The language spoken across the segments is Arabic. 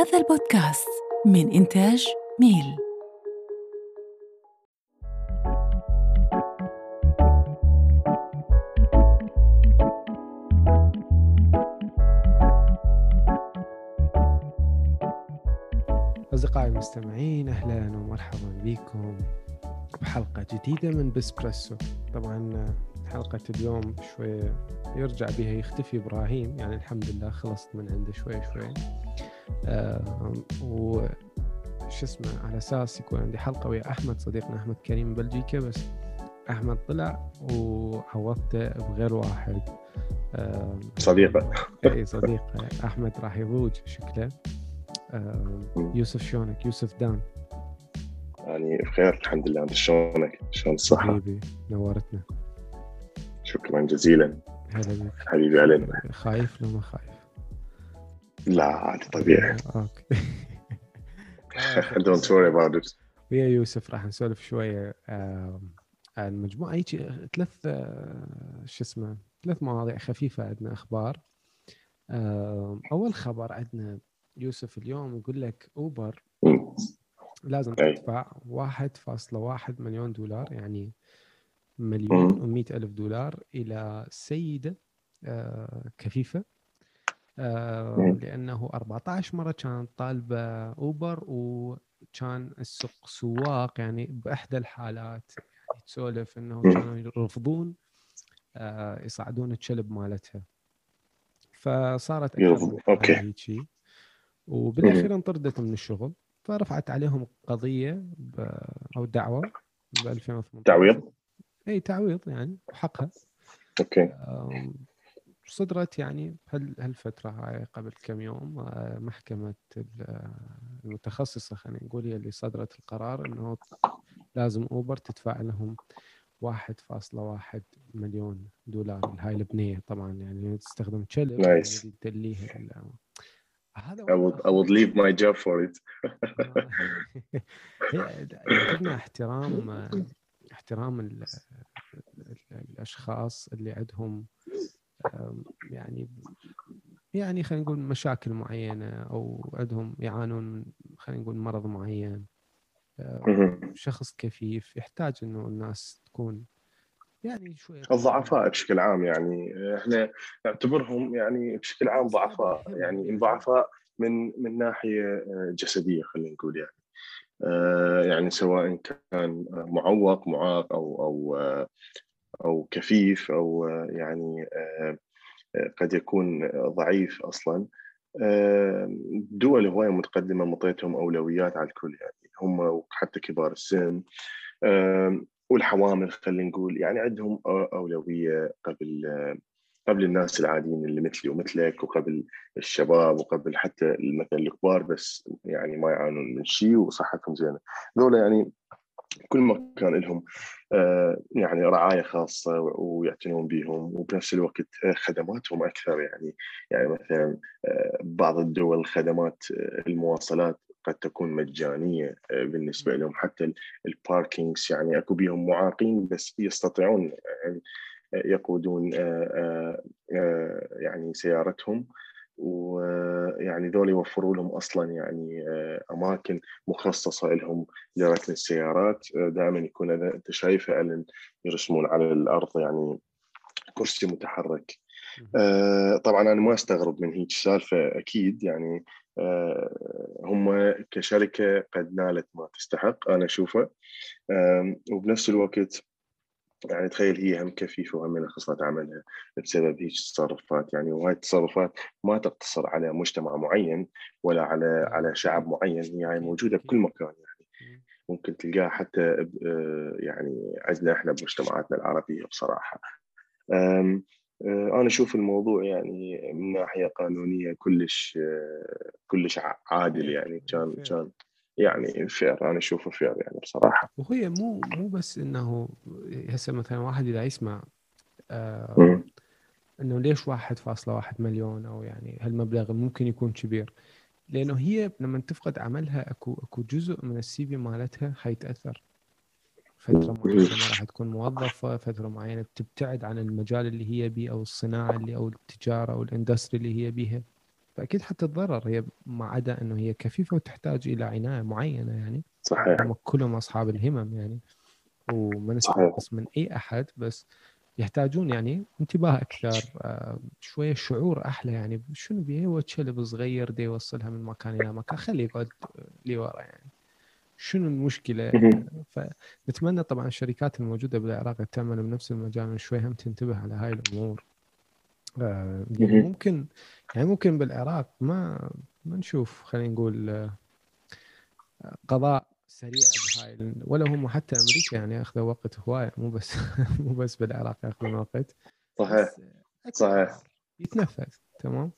هذا البودكاست من إنتاج ميل. أصدقائي المستمعين أهلا ومرحبا بكم بحلقة جديدة من بسبريسو طبعا حلقة اليوم شوية يرجع بها يختفي إبراهيم يعني الحمد لله خلصت من عنده شوي شوي. و شو اسمه على أساس يكون عندي حلقة ويا أحمد صديقنا أحمد كريم بلجيكا بس أحمد طلع وعوضته بغير واحد. آه صديقة. إي صديقة. أحمد راح يضوج شكله آه يوسف شلونك يوسف دان. يعني بخير الحمد لله. أنت شلونك؟ شلون الصحة؟ حبيبي نورتنا. شكرا جزيلا. حبيبي علينا. خايف لو ما خايف. لا عادي طبيعي. أوكي. Don't worry about it. ويا يوسف راح نسولف شوية عن مجموعة هيك ثلاث شو اسمه ثلاث مواضيع خفيفة عندنا أخبار. أول خبر عندنا يوسف اليوم يقول لك أوبر لازم تدفع 1.1 مليون دولار يعني مليون و100 ألف دولار إلى سيدة كفيفة. لأنه 14 مرة كانت طالبة أوبر وكان السوق سواق يعني بإحدى الحالات يعني تسولف أنه كانوا يرفضون يصعدون الكلب مالتها. فصارت أوكي. شيء وبالأخير انطردت من الشغل. فرفعت عليهم قضية أو دعوة ب 2018 تعويض؟ إي تعويض يعني حقها okay. صدرت يعني هالفترة هاي قبل كم يوم محكمة المتخصصة خلينا نقول هي اللي صدرت القرار إنه لازم أوبر تدفع لهم 1.1 مليون دولار هاي البنية طبعا يعني تستخدم كلب nice تدليها هذا I would, I would leave my job for it. احترام احترام الأشخاص اللي عندهم يعني يعني خلينا نقول مشاكل معينة أو عندهم يعانون من خلينا نقول مرض معين. شخص كفيف يحتاج إنه الناس تكون يعني شوية الضعفاء بشكل عام يعني. إحنا نعتبرهم يعني بشكل عام ضعفاء يعني ضعفاء من من ناحية جسدية خلينا نقول يعني. يعني سواء كان معوق معاق أو أو أو كفيف أو يعني قد يكون ضعيف أصلا. دول هواية متقدمة مطيتهم أولويات على الكل يعني هم وحتى كبار السن. والحوامل خلينا نقول يعني عندهم أولوية قبل قبل الناس العاديين اللي مثلي ومثلك وقبل الشباب وقبل حتى مثلا الكبار بس يعني ما يعانون من شيء وصحتهم زينة. ذولا يعني كل ما كان لهم يعني رعاية خاصة ويعتنون بهم وبنفس الوقت خدماتهم أكثر يعني. يعني مثلا بعض الدول خدمات المواصلات قد تكون مجانية بالنسبة لهم. حتى الباركينجز يعني أكو بيهم معاقين بس يستطيعون يقودون يعني سيارتهم. ويعني ذول يوفروا لهم أصلا يعني أماكن مخصصة لهم لركن السيارات. دائما يكون أنت شايفه الن يرسمون على الأرض يعني كرسي متحرك. طبعا أنا ما أستغرب من هيك سالفة أكيد يعني هم كشركة قد نالت ما تستحق أنا أشوفه. وبنفس الوقت يعني تخيل هي هم كفيفه وهم خسرت عملها بسبب هيك التصرفات يعني وهاي التصرفات ما تقتصر على مجتمع معين ولا على على شعب معين هي هاي موجودة بكل مكان يعني. ممكن تلقاها حتى يعني عندنا إحنا بمجتمعاتنا العربية بصراحة. أنا أشوف الموضوع يعني من ناحية قانونية كلش كلش عادل يعني. كان كان يعني fair أنا أشوفه fair يعني بصراحة. وهي مو مو بس إنه هسه مثلا واحد إذا يسمع آه إنه ليش واحد فاصلة واحد مليون أو يعني هالمبلغ ممكن يكون كبير؟ لأنه هي لما تفقد عملها أكو أكو جزء من ال CV مالتها حيتأثر. فترة معينة ما راح تكون موظفة فترة معينة بتبتعد عن المجال اللي هي بيه أو الصناعة اللي أو التجارة أو ال industry اللي هي بيها. فأكيد حتتضرر. هي ما عدا إنه هي كفيفة وتحتاج إلى عناية معينة يعني. صحيح. هم كلهم أصحاب الهمم يعني. وما. نستنقص من أي أحد بس يحتاجون يعني انتباه أكثر. آه، شوية شعور أحلى يعني. شنو بيه؟ هو كلب صغير دي يوصلها من مكان إلى مكان. خليه يقعد لورا يعني. شنو المشكلة. فنتمنى طبعا الشركات الموجودة بالعراق تعمل بنفس المجال. شوي هم تنتبه على هاي الأمور. آه، يعني. ممكن يعني ممكن بالعراق ما ما نشوف خلينا نقول قضاء سريع بهاي ولو هم حتى أمريكا يعني أخذوا وقت هواية مو بس مو بس بالعراق يأخذون وقت صحيح صحيح. يتنفذ تمام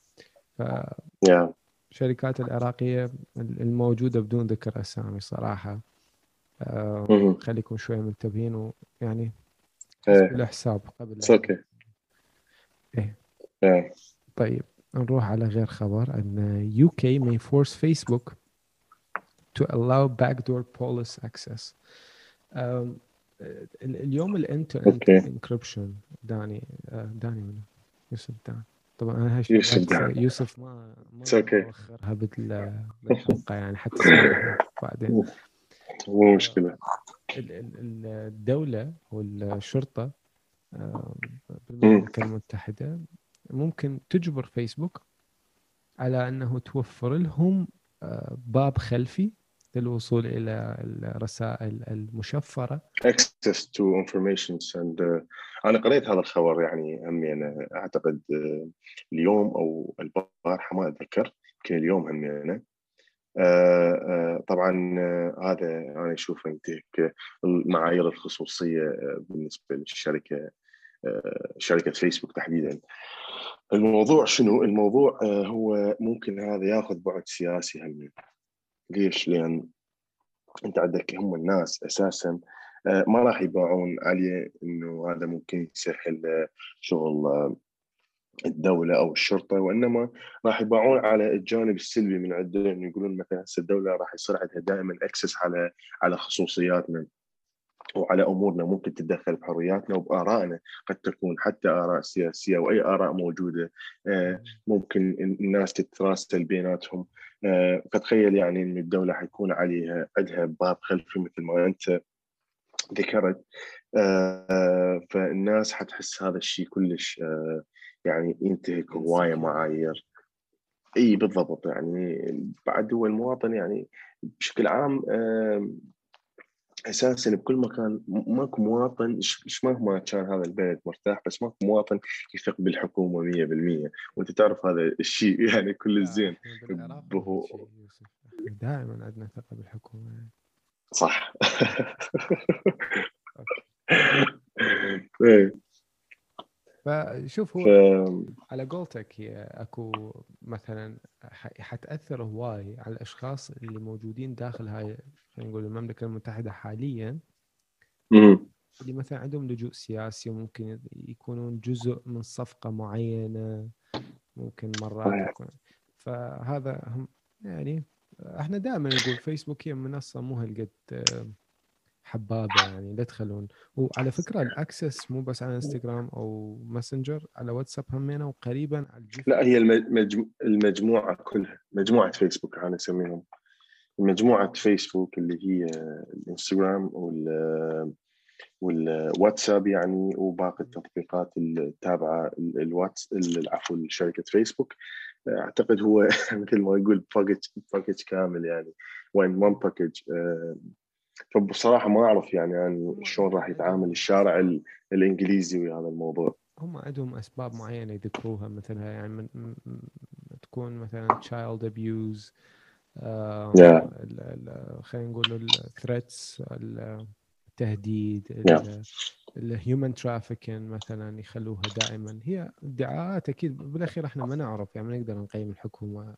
يا فالشركات العراقية الموجودة بدون ذكر أسامي صراحة آه،. خليكم شوي منتبهين ويعني إيه. الحساب قبل اتس أوكي إيه. يا طيب نروح على غير خبر أن UK may force Facebook to allow backdoor police access. ال- اليوم الانت تو أوكي. انكربشن داني آه، داني منو؟ يوسف دان طبعا أنا يوسف شغلات دان. يوسف ما ما okay. بال- بالحلقة يعني حتى بعدين مو مشكلة ال- ال- ال- الدولة ممكن تجبر فيسبوك على أنه توفر لهم آه، باب خلفي للوصول إلى الرسائل المشفرة. Access to informations and uh, أنا قريت هذا الخبر يعني همي أنا أعتقد uh, اليوم أو البارحة ما أتذكر يمكن اليوم همي أنا آه، آه، طبعا آه، هذا أنا أشوف ينتهك المعايير الخصوصية آه، بالنسبة للشركة آه، شركة فيسبوك تحديدا. الموضوع شنو؟ الموضوع آه، هو ممكن هذا ياخذ بعد سياسي هم ليش؟ لأن أنت عندك هم الناس أساسا آه، ما راح يباعون عليه إنه هذا ممكن يسهل شغل آه، الدولة أو الشرطة وإنما راح يباعون على الجانب السلبي من عنده إنه يقولون مثلا هسه الدولة راح يصير عندها دائما أكسس على على خصوصياتنا. وعلى أمورنا ممكن تتدخل بحرياتنا وبآرائنا قد تكون حتى آراء سياسية أو أي آراء موجودة. آه، ممكن الناس تتراسل بيناتهم. آه، فتخيل يعني إن الدولة حيكون عليها عندها باب خلفي مثل ما أنت ذكرت. آه، فالناس حتحس هذا الشيء كلش يعني ينتهك هواية معايير. إي بالضبط يعني. بعد هو المواطن يعني بشكل عام أساسا بكل مكان ماكو مواطن ش- ش- مهما كان هذا البلد مرتاح بس ماكو مواطن يثق بالحكومة 100% وأنت تعرف هذا الشيء يعني كل الزين. بالعراق بهو- دائما عندنا ثقة بالحكومة. يعني. صح إيه، فشوف هو ف- على قولتك هي أكو مثلا حتأثر هواي على الأشخاص اللي موجودين داخل هاي خلينا نقول المملكة المتحدة حاليا. مم. اللي مثلا عندهم لجوء سياسي وممكن يكونون جزء من صفقة معينة ممكن مرات. يكون. فهذا هم يعني إحنا دائما نقول فيسبوك هي منصة مو هالقد آه، حبابة يعني لا تخلون. وعلى فكرة ال access مو بس على إنستغرام أو ماسنجر على واتساب همينه وقريبا على الجي لا هي المج- المجموعة كلها مجموعة فيسبوك أنا أسميهم. مجموعة فيسبوك اللي هي الإنستغرام وال والواتساب يعني وباقي التطبيقات التابعه الواتس العفو لشركه فيسبوك أعتقد هو مثل ما يقول package package كامل يعني in one package فبصراحة ما أعرف يعني, يعني شلون راح يتعامل الشارع ال- الإنجليزي ويا هذا الموضوع. هم عندهم أسباب معينة يذكروها مثلها يعني من تكون مثلا child abuse. خلينا نقول ال threats التهديد. ال human trafficking مثلا يخلوها دائما هي ادعاءات أكيد بالأخير إحنا ما نعرف يعني ما نقدر نقيم الحكومة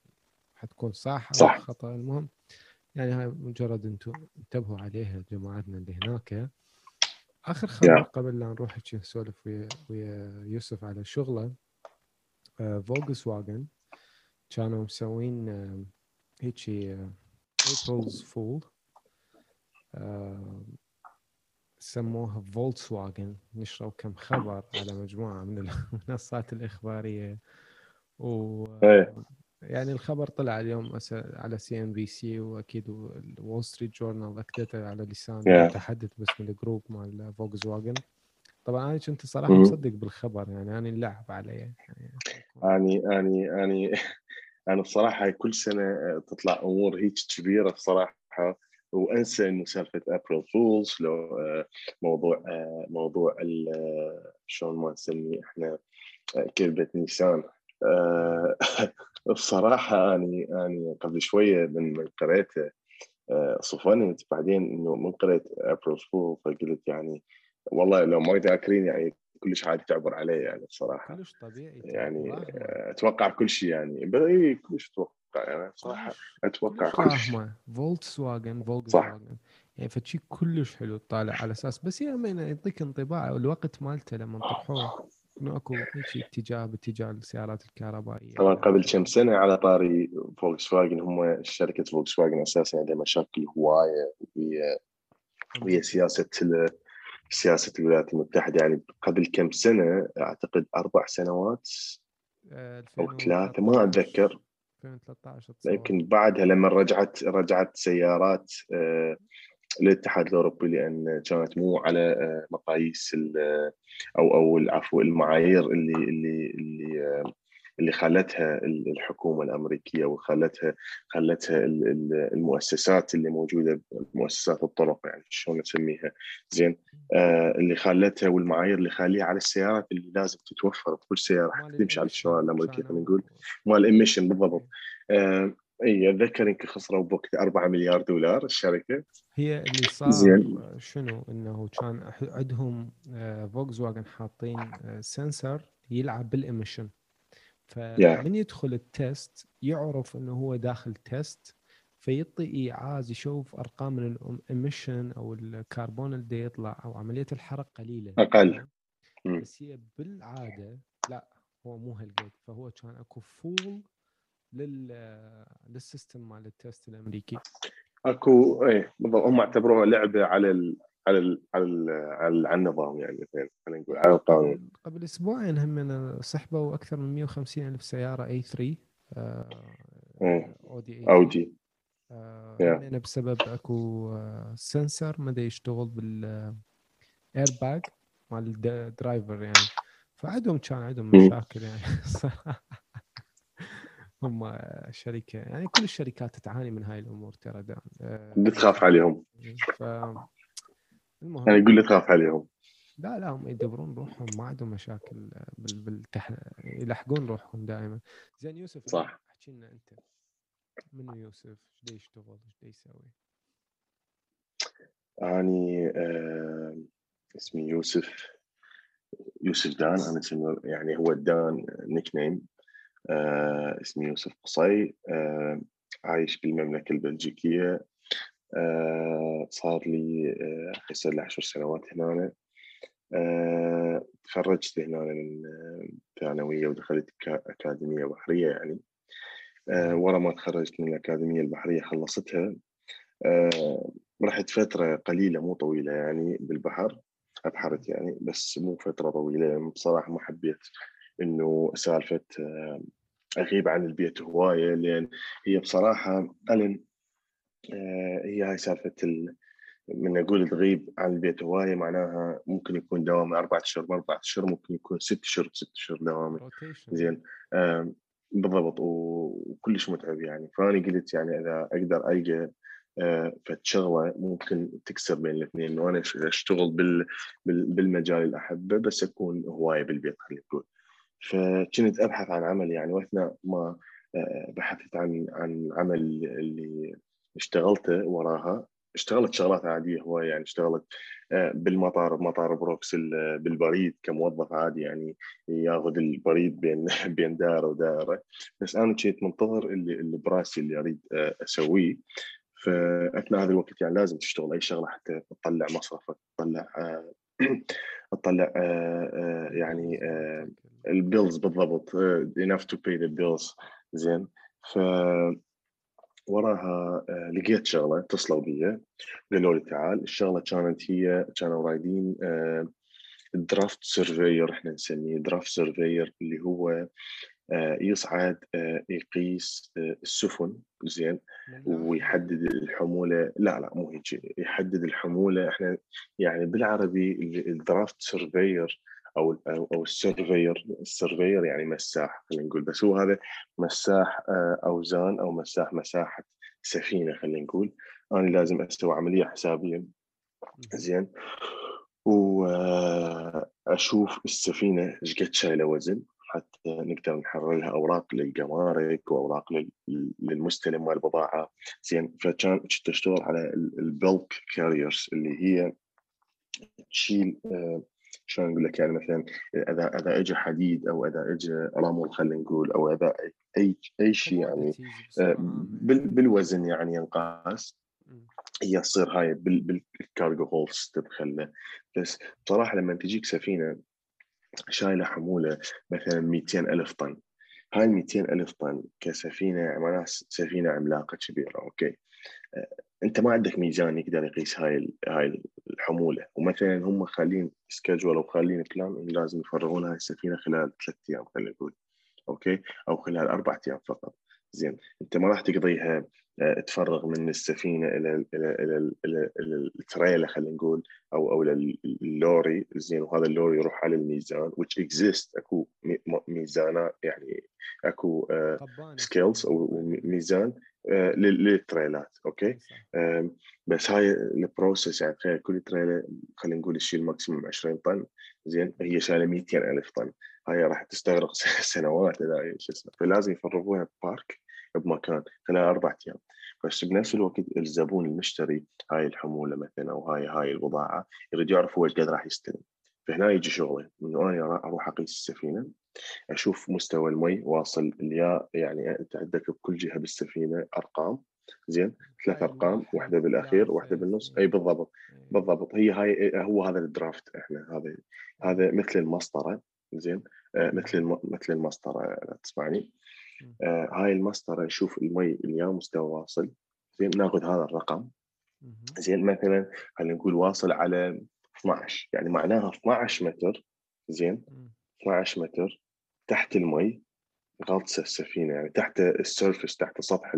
حتكون صح أو صح. خطأ المهم يعني هاي مجرد أنتم انتبهوا عليها جماعتنا اللي هناك آخر خبر Yeah. قبل لا نروح نسولف ويا ويا يوسف على شغله فولكس واجن كانوا مسوين هيك April's fool سموها فولكس واجن نشروا كم خبر على مجموعة من المنصات الإخبارية و إيه. يعني الخبر طلع اليوم على CNBC وأكيد وول ستريت جورنال اكدته على لسان Yeah. متحدث باسم ال group مال فولكس واجن طبعا أنا كنت صراحة. مصدق بالخبر يعني أنا اللعب علي يعني اني اني أني أنا بصراحة كل سنة تطلع أمور هيك كبيرة بصراحة. وأنسى إنه سالفة April Fools لو آه، موضوع آه، موضوع آه، شلون ما نسميه إحنا آه، كلبه نيسان. آه، بصراحة اني اني قبل شوية من من قريته آه، صفنت بعدين إنه من قريت ابريل فول فقلت يعني والله لو ما ذاكرين يعني كلش عادي تعبر عليه يعني بصراحة. كلش طبيعي يعني أتوقع كل شيء يعني. اي كلش أتوقع يعني بصراحة كلش- أتوقع كلش. كل شيء فولكس واجن فولكس صح. واجن يعني فشي كلش حلو تطالع على أساس. بس يا من يعطيك انطباع الوقت مالته لما طرحوه إنه أكو هيك اتجاه باتجاه السيارات الكهربائية. طبعا قبل كم سنة على طاري فولكس واجن هم شركة فولكس واجن أساسا عندها مشاكل هواية ويا ويا سياسة ال- سياسة الولايات المتحدة يعني قبل كم سنة أعتقد أربع سنوات آه، أو ثلاثة ما أتذكر 2013 أتصور. يمكن بعدها لما رجعت رجعت سيارات آه، الاتحاد الأوروبي لأن كانت مو على آه، مقاييس ال- أو أو العفو المعايير اللي اللي اللي آه، اللي خلتها ال- الحكومة الأمريكية وخلتها خلتها ال- ال- المؤسسات اللي موجودة مؤسسات الطرق يعني شلون نسميها زين؟ آه، اللي خلتها والمعايير اللي خليها على السيارات اللي لازم تتوفر بكل سيارة حتى تمشي على الشوارع الأمريكية خلينا نقول مال ال emission بالضبط. آه، اي أتذكر يمكن خسروا بوقت 4 مليار دولار الشركة. هي اللي صار زين. شنو؟ إنه كان عندهم فوكس واجن حاطين آه، sensor يلعب بال emission فمن يدخل ال test يعرف إنه هو داخل test فيعطي إيعاز يشوف أرقام من ال emission أو الكربون اللي يطلع أو عملية الحرق قليله؟ مم. بس هي بالعادة لا هو مو هالقد. فهو كان أكو fool لل لل system مال ال test الأمريكي. أكو إيه بالضبط. هم اعتبروها لعبة على ال على ال على ال على, ال على النظام يعني مثلا خلينا نقول على القانون. قبل أسبوعين هم من سحبوا أكثر من 150 ألف سيارة A 3 إيه. أودي اي أودي آه،. همينة بسبب أكو آه، sensor ما يشتغل بال air bag مال ال driver يعني فعندهم كان عندهم. مشاكل يعني. هم آه، شركة يعني كل الشركات تعاني من هاي الأمور ترى دا. آه، بتخاف عليهم ف المهم يعني يقول لي تخاف عليهم لا لا هم يدبرون روحهم ما عندهم مشاكل بال... بالتح... يلحقون روحهم دائما. زين يوسف صح. أحكي لنا أنت منو يوسف؟ إيش يشتغل إيش يسوي؟ أني آه اسمي يوسف يوسف دان. أنا اسمي يعني هو دان نيك نيم آه اسمي يوسف قصي. آه عايش بالمملكة البلجيكية. آه صار لي آه يصير لي 10 سنوات هنا آه تخرجت هنا من ثانويه ودخلت كا- أكاديمية بحرية يعني. آه ورا ما تخرجت من الأكاديمية البحرية خلصتها. آه رحت فترة قليلة مو طويلة يعني بالبحر أبحرت يعني بس مو فترة طويلة. يعني بصراحة ما حبيت إنه سالفة آه، أغيب عن البيت هواية لأن هي بصراحة ألن آه، هي هاي سالفة ال... من أقول تغيب عن البيت هواية معناها ممكن يكون دوام أربع اشهر أربع اشهر ممكن يكون ست اشهر ست اشهر دوام rotation زين. بالضبط. وكلش متعب يعني. فأنا قلت يعني إذا أقدر ألقى آه، فد شغلة ممكن تكسر بين الاثنين. إنه أنا أشتغل بال بال- بالمجال اللي أحبه بس أكون هواية بالبيت خلينا نقول. فكنت أبحث عن عمل يعني واثناء ما آه، بحثت عن عن عمل اللي اشتغلته وراها. اشتغلت شغلات عادية هواية يعني اشتغلت آه، بالمطار بمطار بروكس ال- بالبريد كموظف عادي يعني ياخذ البريد بين بين دائره ودائره بس أنا كنت منتظر اللي, اللي براسي اللي أريد آه، أسويه. فأثناء هذا الوقت يعني لازم تشتغل أي شغلة حتى تطلع مصرفك تطلع آه، تطلع آه، آه، يعني آه، ال bills بالضبط enough to pay the bills. زين. ف وراها آه، لقيت شغلة اتصلوا بي قالوا لي تعال. الشغلة كانت هي كانوا رايدين draft surveyor إحنا نسميه draft surveyor اللي هو آه، يصعد آه، يقيس آه، السفن. زين؟ ويحدد الحمولة. لا لا مو هيك. يحدد الحمولة. إحنا يعني بالعربي ال draft surveyor أو أو ال surveyor ال surveyor يعني مساح خلينا نقول. بس هو هذا مساح أوزان أو مساح مساحة سفينة خلينا نقول. أنا لازم أسوي عملية حسابية. زين. واشوف السفينة إيش قد شايلة وزن حتى نقدر نحرر لها أوراق للجمارك وأوراق للمستلم والبضاعة. زين. فكان أشتغل على البلك كاريرز اللي هي تشيل آه، شلون أقول لك يعني مثلا إذا إذا اجى حديد أو إذا اجى رمل خلينا نقول أو إذا أي أي شيء يعني آه، بالوزن يعني ينقاس. هي تصير هاي بال cargo holds تدخل بس بصراحه لما تجيك سفينة شايلة حمولة مثلا 200 ألف طن هاي 200 ألف طن كسفينة معناها سفينة عملاقة كبيرة okay؟ آه، أنت ما عندك ميزان يقدر يقيس هاي هاي الحمولة. ومثلا هم خالين schedule أو خالين plan لازم يفرغون هاي السفينة خلال ثلاث أيام خلينا نقول. okay؟ أو خلال أربع أيام فقط. زين. أنت ما راح تقضيها آه، تفرغ من السفينة إلى إلى إلى, إلى, إلى التريلا خلينا نقول أو أو ال lorry. زين. وهذا ال lorry يروح على الميزان which exist أكو ميزانات يعني أكو scales آه، أو ميزان للتريلات okay؟ بس هاي ال process يعني تخيل كل تريلا خلينا نقول تشيل maximum 20 طن. زين هي شايلة 200 ألف طن. هاي راح تستغرق سنوات إذا شو اسمه. فلازم يفرغوها ببارك بمكان خلال أربع أيام. بس بنفس الوقت الزبون المشتري هاي الحمولة مثلا أو هاي هاي البضاعة يريد يعرف هو إيش قد راح يستلم. فهنا يجي شغله انه أنا أروح أقيس السفينة أشوف مستوى المي واصل اليا يعني أنت عندك بكل جهة بالسفينة أرقام. زين؟ ثلاث أرقام واحدة بالأخير واحدة بالنص. أي بالضبط. بالضبط. هي هاي هو هذا ال draft إحنا. هذا هذا مثل المسطرة. زين؟ آه مثل مثل المسطرة تسمعني. آه هاي المسطرة نشوف المي اليا مستوى واصل. زين؟ ناخذ هذا الرقم. زين؟ مثلا خلينا نقول واصل على 12 يعني معناها 12 متر زين؟ 12 متر تحت المي غطس السفينه يعني تحت ال surface تحت سطح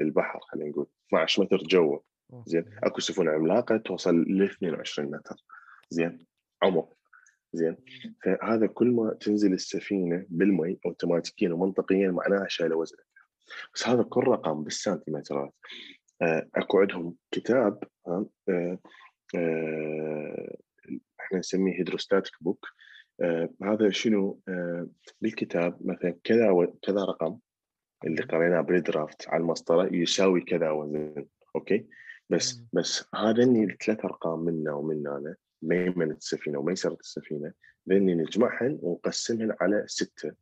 البحر خلينا نقول. 12 متر جوا زين؟ اكو سفن عملاقة توصل ل 22 متر زين؟ عمق زين؟ فهذا كل ما تنزل السفينة بالمي اوتوماتيكيا ومنطقيا معناها شايلة وزن بس هذا كل رقم بالسنتيمترات. آه، اكو عندهم كتاب آه، إحنا نسميه هيدروستاتيك بوك هذا شنو؟ بالكتاب مثلا كذا كذا رقم اللي قريناه بال draft على المسطرة يساوي كذا وزن okay؟ بس بس هذا الثلاث أرقام منا ومن ميمنة السفينة وميسرة السفينة لأني نجمعهن ونقسمهن على ستة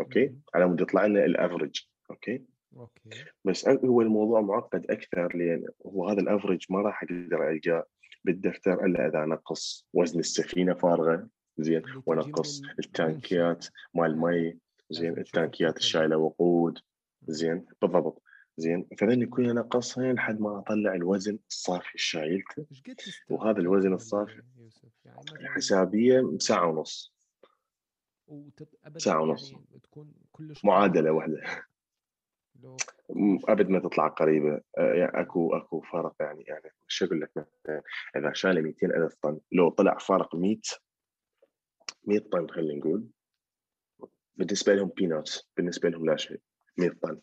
أوكي؟ على مود يطلع لنا ال average okay؟ okay. بس هو الموضوع معقد أكثر لأن هو هذا ال average ما راح أقدر ألقاه. بالدفتر إلا إذا أنقص وزن السفينة فارغة زين وأنقص التانكيات مال المي زين التانكيات الشايلة وقود زين بالضبط. زين فلن كلنا نقصها لحد ما أطلع الوزن الصافي شايلته وهذا الوزن الصافي؟ يعني حسابية ساعة ونص. ساعة ونص. يعني تكون كلش معادلة واحدة. أبد ما تطلع قريبة. آه، يعني أكو أكو فرق يعني يعني شو أقول لك مثلا إذا شال 200 ألف طن لو طلع فرق 100 100 طن خلينا نقول بالنسبة لهم بيناتس بالنسبة لهم لا شيء 100 طن.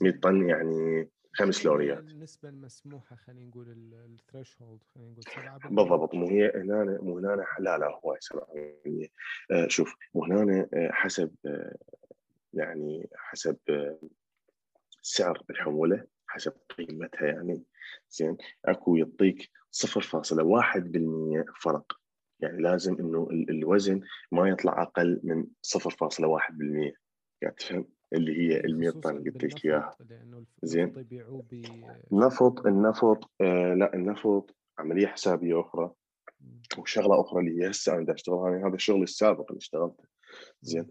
100 طن يعني خمس لوريات. النسبة المسموحة خلينا نقول الثريش هولد خلينا نقول بالضبط. مو هي هنا مو هنا لا لا هو 7% آه شوف مو هنا آه حسب آه يعني حسب آه سعر الحمولة حسب قيمتها يعني. زين أكو يعطيك 0.1% فرق. يعني لازم إنه الوزن ما يطلع أقل من 0.1% يعني تفهم؟ اللي هي ال 100 طن قلت لك إياها. زين. النفط النفط آه لا النفط عملية حسابية أخرى. وشغلة أخرى اللي هي هسه أنا أشتغلها. هذا الشغل السابق اللي اشتغلته. زين.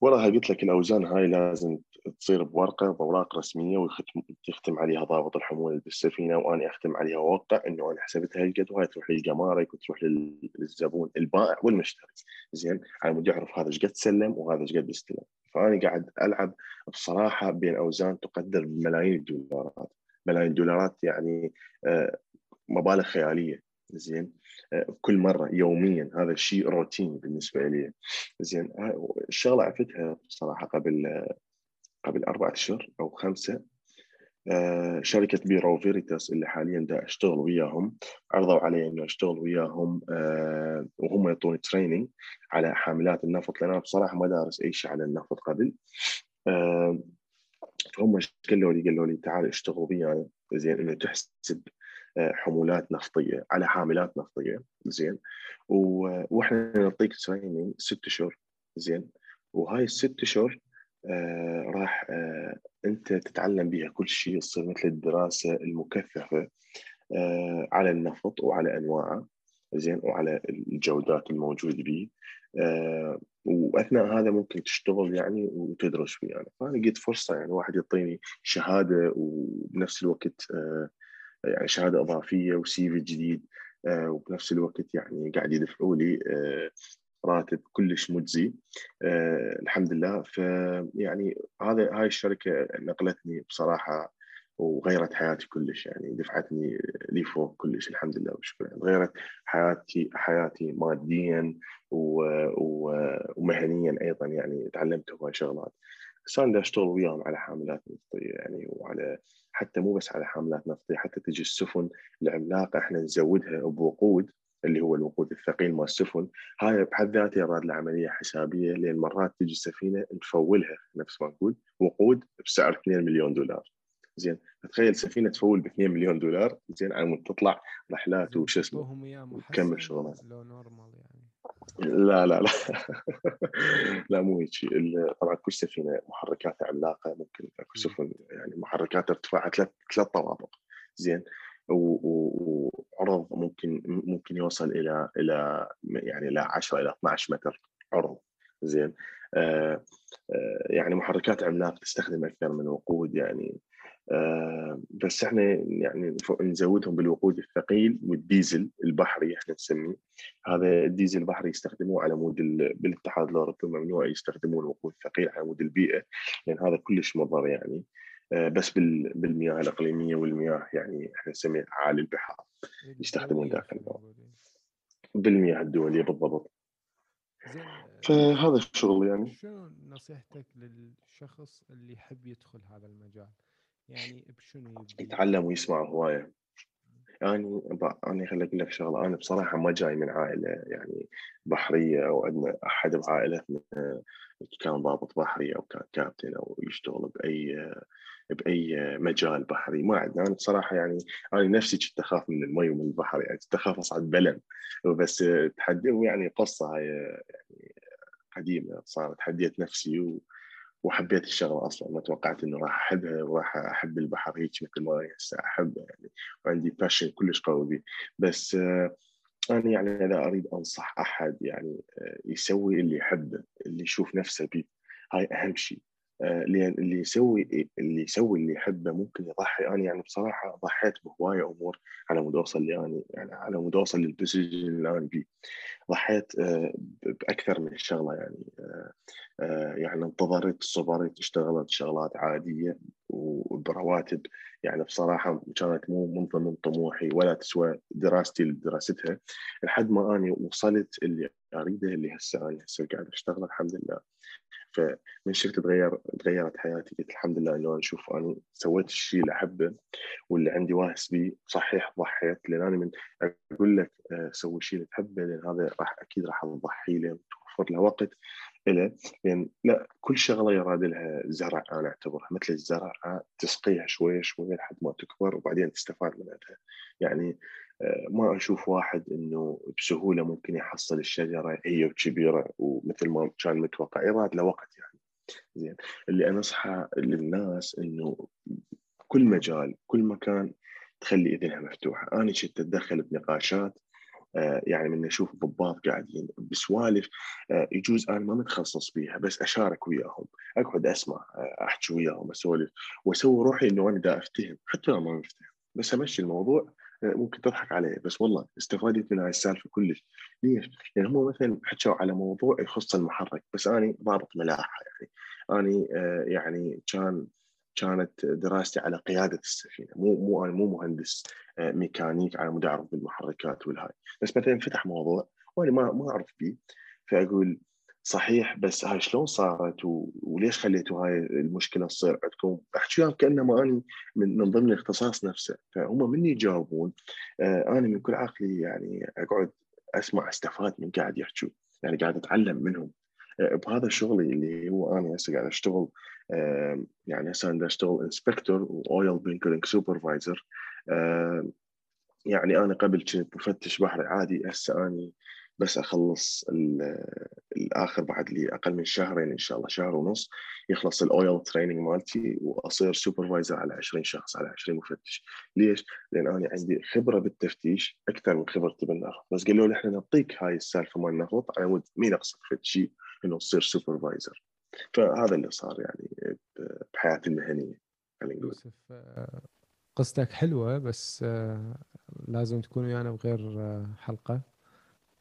وراها قلت لك الأوزان هاي لازم تصير بورقة باوراق رسمية ويختم عليها ضابط الحمولة بالسفينة وأنا أختم عليها واوقع إنه أنا حسبتها هالقد وهاي تروح للجمارك وتروح للزبون البائع والمشتري. زين؟ على مود يعرف هذا إيش قد سلم وهذا إيش قد استلم. فأنا قاعد ألعب بصراحة بين أوزان تقدر بملايين الدولارات. ملايين الدولارات يعني آه، مبالغ خيالية. زين؟ آه، كل مرة يوميا. هذا الشيء روتين بالنسبة لي. زين؟ الشغله عرفتها بصراحة قبل قبل أربعة أشهر أو خمسة آه، شركة Bureau Veritas اللي حاليا دا أشتغل وياهم عرضوا علي إنه أشتغل وياهم آه، وهم يعطوني training على حاملات النفط لأن أنا بصراحة ما دارس أي شيء على النفط قبل. فهم قالوا لي؟ قالوا لي تعال اشتغل وياي زين إنه تحسب حمولات نفطية على حاملات نفطية زين. وإحنا نعطيك تريننج ست اشهر زين. وهاي الست اشهر آه راح آه أنت تتعلم بها كل شيء تصير مثل الدراسة المكثفة آه على النفط وعلى أنواعه زين وعلى الجودات الموجوده به آه وأثناء هذا ممكن تشتغل يعني وتدرس فيه. يعني فانا لقيت فرصة يعني واحد يعطيني شهادة وبنفس الوقت آه يعني شهادة إضافية وسي في جديد آه وبنفس الوقت يعني قاعد يدفعوا لي آه راتب كلش مجزي. آه الحمد لله. فيعني هذا هاي الشركة نقلتني بصراحة وغيرت حياتي كلش يعني دفعتني لي فوق كلش الحمد لله يعني غيرت حياتي حياتي ماديا ومهنيا أيضا يعني تعلمت هواي شغلات. أنا أشتغل وياهم على حاملات نفطية يعني وعلى حتى مو بس على حاملات نفطية حتى تجي السفن العملاقه إحنا نزودها بوقود اللي هو الوقود الثقيل مال السفن. هاي بحد ذاتها يراد لها عملية حسابية لأن مرات تجي السفينة نفولها نفس ما نقول وقود بسعر 2 مليون دولار. زين تخيل سفينة تفول ب 2 مليون دولار زين على مود تطلع رحلات وش اسمه تكمل شغلات. لو normal يعني. لا لا لا. لا مو هيك طبعا كل سفينة محركاتها عملاقة ممكن أكو سفن يعني محركات ارتفاعها ثلاث ثلاث طوابق. زين وعرض ممكن ممكن يوصل إلى إلى يعني إلى 10 إلى 12 متر عرض. زين؟ آه آه يعني محركات عملاق تستخدم أكثر من وقود يعني. آه بس إحنا يعني نزودهم بالوقود الثقيل والديزل البحري إحنا نسميه. هذا الديزل البحري يستخدموه على مود بالاتحاد الأوروبي ممنوع يستخدمون الوقود الثقيل على مود البيئة لأن هذا كلش مضر يعني. بس بالمياه الإقليمية والمياه يعني إحنا نسميها اعالي البحار يستخدمون داخل البحر. بالمياه الدولية بالضبط. فهذا الشغل يعني. شنو نصيحتك للشخص اللي يحب يدخل هذا المجال؟ يعني بشنو يتعلم ويسمع هواية. يعني أنا خليني أقول لك شغلة أنا بصراحة ما جاي من عائلة يعني بحرية أو عندنا أحد بعائلتنا كان ضابط بحري أو كان كابتن أو يشتغل بأي بأي مجال بحري ما عندنا. أنا بصراحة يعني أنا نفسي كنت أخاف من المي ومن البحر يعني كنت أخاف أصعد بلن بس تحدي يعني قصة هاي يعني قديمة صارت تحديت نفسي و وحبيت الشغلة أصلا ما توقعت إنه راح أحبها وراح أحب البحر هيك مثل ما هسه احبه يعني وعندي passion كلش قوي بي بس أنا يعني اذا أريد أنصح أحد يعني يسوي اللي يحبه اللي يشوف نفسه بيه. هاي أهم شيء آه، اللي يسوي اللي يسوي اللي يحبه ممكن يضحي. أنا يعني بصراحة ضحيت بهواية أمور على مود أوصل اللي أنا يعني على مود أوصل لل position اللي أنا فيه ضحيت آه، بأكثر من شغلة يعني آه، يعني انتظرت صبرت اشتغلت شغلات عادية وبرواتب يعني بصراحة كانت مو من ضمن طموحي ولا تسوى دراستي اللي دراستها لحد ما أني وصلت اللي أريده اللي هسه أنا هسه قاعد أشتغل الحمد لله. فمن شفت تغير تغيرت حياتي قلت الحمد لله إنه أشوف أنا سويت الشيء اللي أحبه واللي عندي واهس به صحيح ضحيت لأن أنا من أقول لك آه، سوي الشيء اللي تحبه لأن هذا راح أكيد راح تضحي له وتوفر له وقت. له لأن لا كل شغلة يراد لها زرع أنا أعتبرها مثل الزرع تسقيها شوي شوي لحد ما تكبر وبعدين تستفاد منها. يعني آه، ما أشوف واحد إنه بسهولة ممكن يحصل الشجرة هي كبيره ومثل ما كان متوقع يراد له وقت يعني. زين اللي أنصحه للناس إنه كل مجال كل مكان تخلي إذنها مفتوحة. أنا كنت أتدخل بنقاشات يعني من أشوف ضباط قاعدين بسوالف آه، يجوز أنا ما متخصص بيها بس أشارك وياهم أقعد أسمع آه، أحكي وياهم أسولف وأسوي روحي إنه أنا دا أفتهم حتى لو ما مفتهم بس أمشي الموضوع ممكن تضحك عليه بس والله استفادت من هاي السالفة كلش ليش؟ لأن هم مثلا حكوا على موضوع يخص المحرك بس أنا ضابط ملاحة يعني اني يعني كان كانت دراستي على قيادة السفينة مو مو أنا مو مهندس آه، ميكانيك على مود اعرف بالمحركات والهاي بس مثلا فتح موضوع وأنا ما ما أعرف فيه فأقول صحيح بس هاي شلون صارت. وليش خليتوا هاي المشكلة تصير عندكم؟ أحكي وياهم كانما اني من, من ضمن الاختصاص نفسه فهم من يجاوبون آه أنا من كل عقلي يعني أقعد أسمع استفاد من قاعد يحكوا يعني قاعد أتعلم منهم بهذا شغلي اللي هو أنا هسه قاعد أشتغل يعني هسه أنا أشتغل inspector و oil bunkering supervisor يعني أنا قبل كنت مفتش بحري عادي هسه أني بس أخلص الآخر بعد لي أقل من شهرين إن شاء الله شهر ونص يخلص ال oil training مالتي وأصير supervisor على 20 شخص على 20 مفتش. ليش؟ لأن أنا عندي خبرة بالتفتيش أكثر من خبرتي بالنفط. بس قالوا لي إحنا نعطيك هاي السالفة مال النفط على مود مين أقصد في شيء إنه تصير سوبرفايزر فهذا اللي صار يعني بحياتي المهنية خلينا نقول. قصتك حلوة بس لازم تكون ويانا بغير حلقة.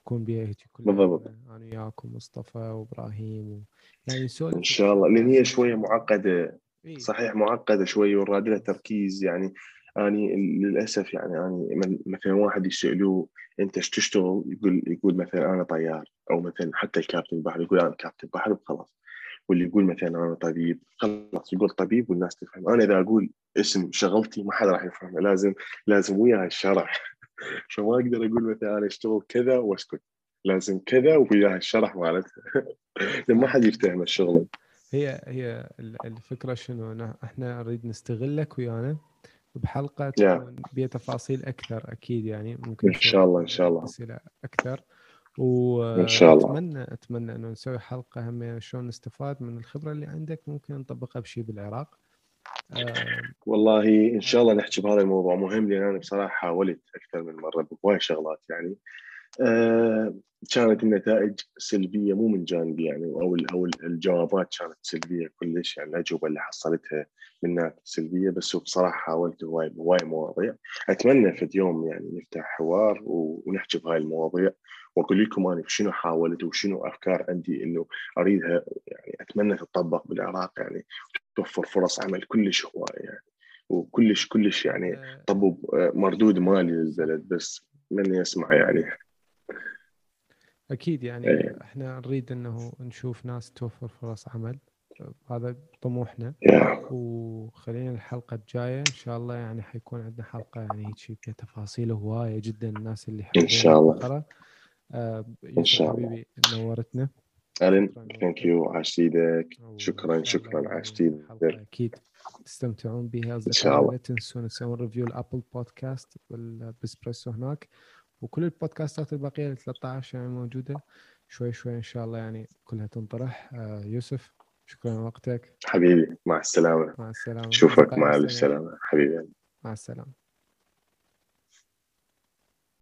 يكون بها هيك بالضبط. أنا وياك ومصطفى وإبراهيم و... يعني نسولف إن شاء الله. لأن هي شوية معقدة. إيه؟ صحيح معقدة شوية وراد لها تركيز يعني. اني للأسف يعني اني مثلا واحد يسألوه أنت إيش تشتغل؟ يقول يقول مثلا أنا طيار أو مثلا حتى الكابتن بحر يقول أنا كابتن بحر وخلاص. واللي يقول مثلا أنا طبيب خلاص يقول طبيب والناس تفهم. أنا إذا أقول اسم شغلتي ما حدا راح يفهم. لازم لازم وياها الشرح. فما أقدر أقول مثلا أنا أشتغل كذا وأسكت. لازم كذا وياها الشرح مالتها. ما حد يفتهم الشغل. هي هي الفكرة شنو؟ إحنا نريد نستغلك ويانا. بحلقة تكون تفاصيل أكثر أكيد يعني ممكن إن شاء الله إن شاء الله. اسئله أكثر. وان شاء الله. أتمنى أتمنى إنه نسوي حلقة هم شلون نستفاد من الخبرة اللي عندك. ممكن نطبقها بشيء بالعراق. آه والله إن شاء الله نحكي بهذا الموضوع. مهم لأن أنا بصراحة حاولت أكثر من مرة بهواي شغلات يعني. آه كانت النتائج سلبية مو من جانبي يعني أو أو الجوابات كانت سلبية كلش يعني الاجوبه اللي حصلتها منها سلبية بس بصراحة حاولت هواي بهواي مواضيع أتمنى في يوم يعني نفتح حوار ونحكي بهاي المواضيع وأقول لكم أنا شنو حاولت وشنو أفكار عندي إنه أريدها يعني أتمنى تطبق بالعراق يعني توفر فرص عمل كلش هوايه يعني وكلش كلش يعني آه. طب مردود مالي للبلد بس من يسمع يعني أكيد يعني أيه. إحنا نريد إنه نشوف ناس توفر فرص عمل هذا طموحنا. yeah. وخلينا الحلقة الجاية إن شاء الله يعني حيكون عندنا حلقة يعني هيك فيها تفاصيل هواية جدا الناس اللي إن شاء الله. آه إن شاء الله. حبيبي نورتنا. ألين thank you عاش إيدك شكرا شكرا عاش إيدك أكيد تستمتعون بها. إن شاء الله. لا تنسون تسوون review ال Apple Podcast والبسبريسو هناك. وكل ال podcastات الباقية ال 13 يعني موجودة شوي شوي إن شاء الله يعني كلها تنطرح. آه يوسف شكرا لوقتك حبيبي مع السلامة. مع السلامة. أشوفك مع السلامه حبيبي. مع السلامة.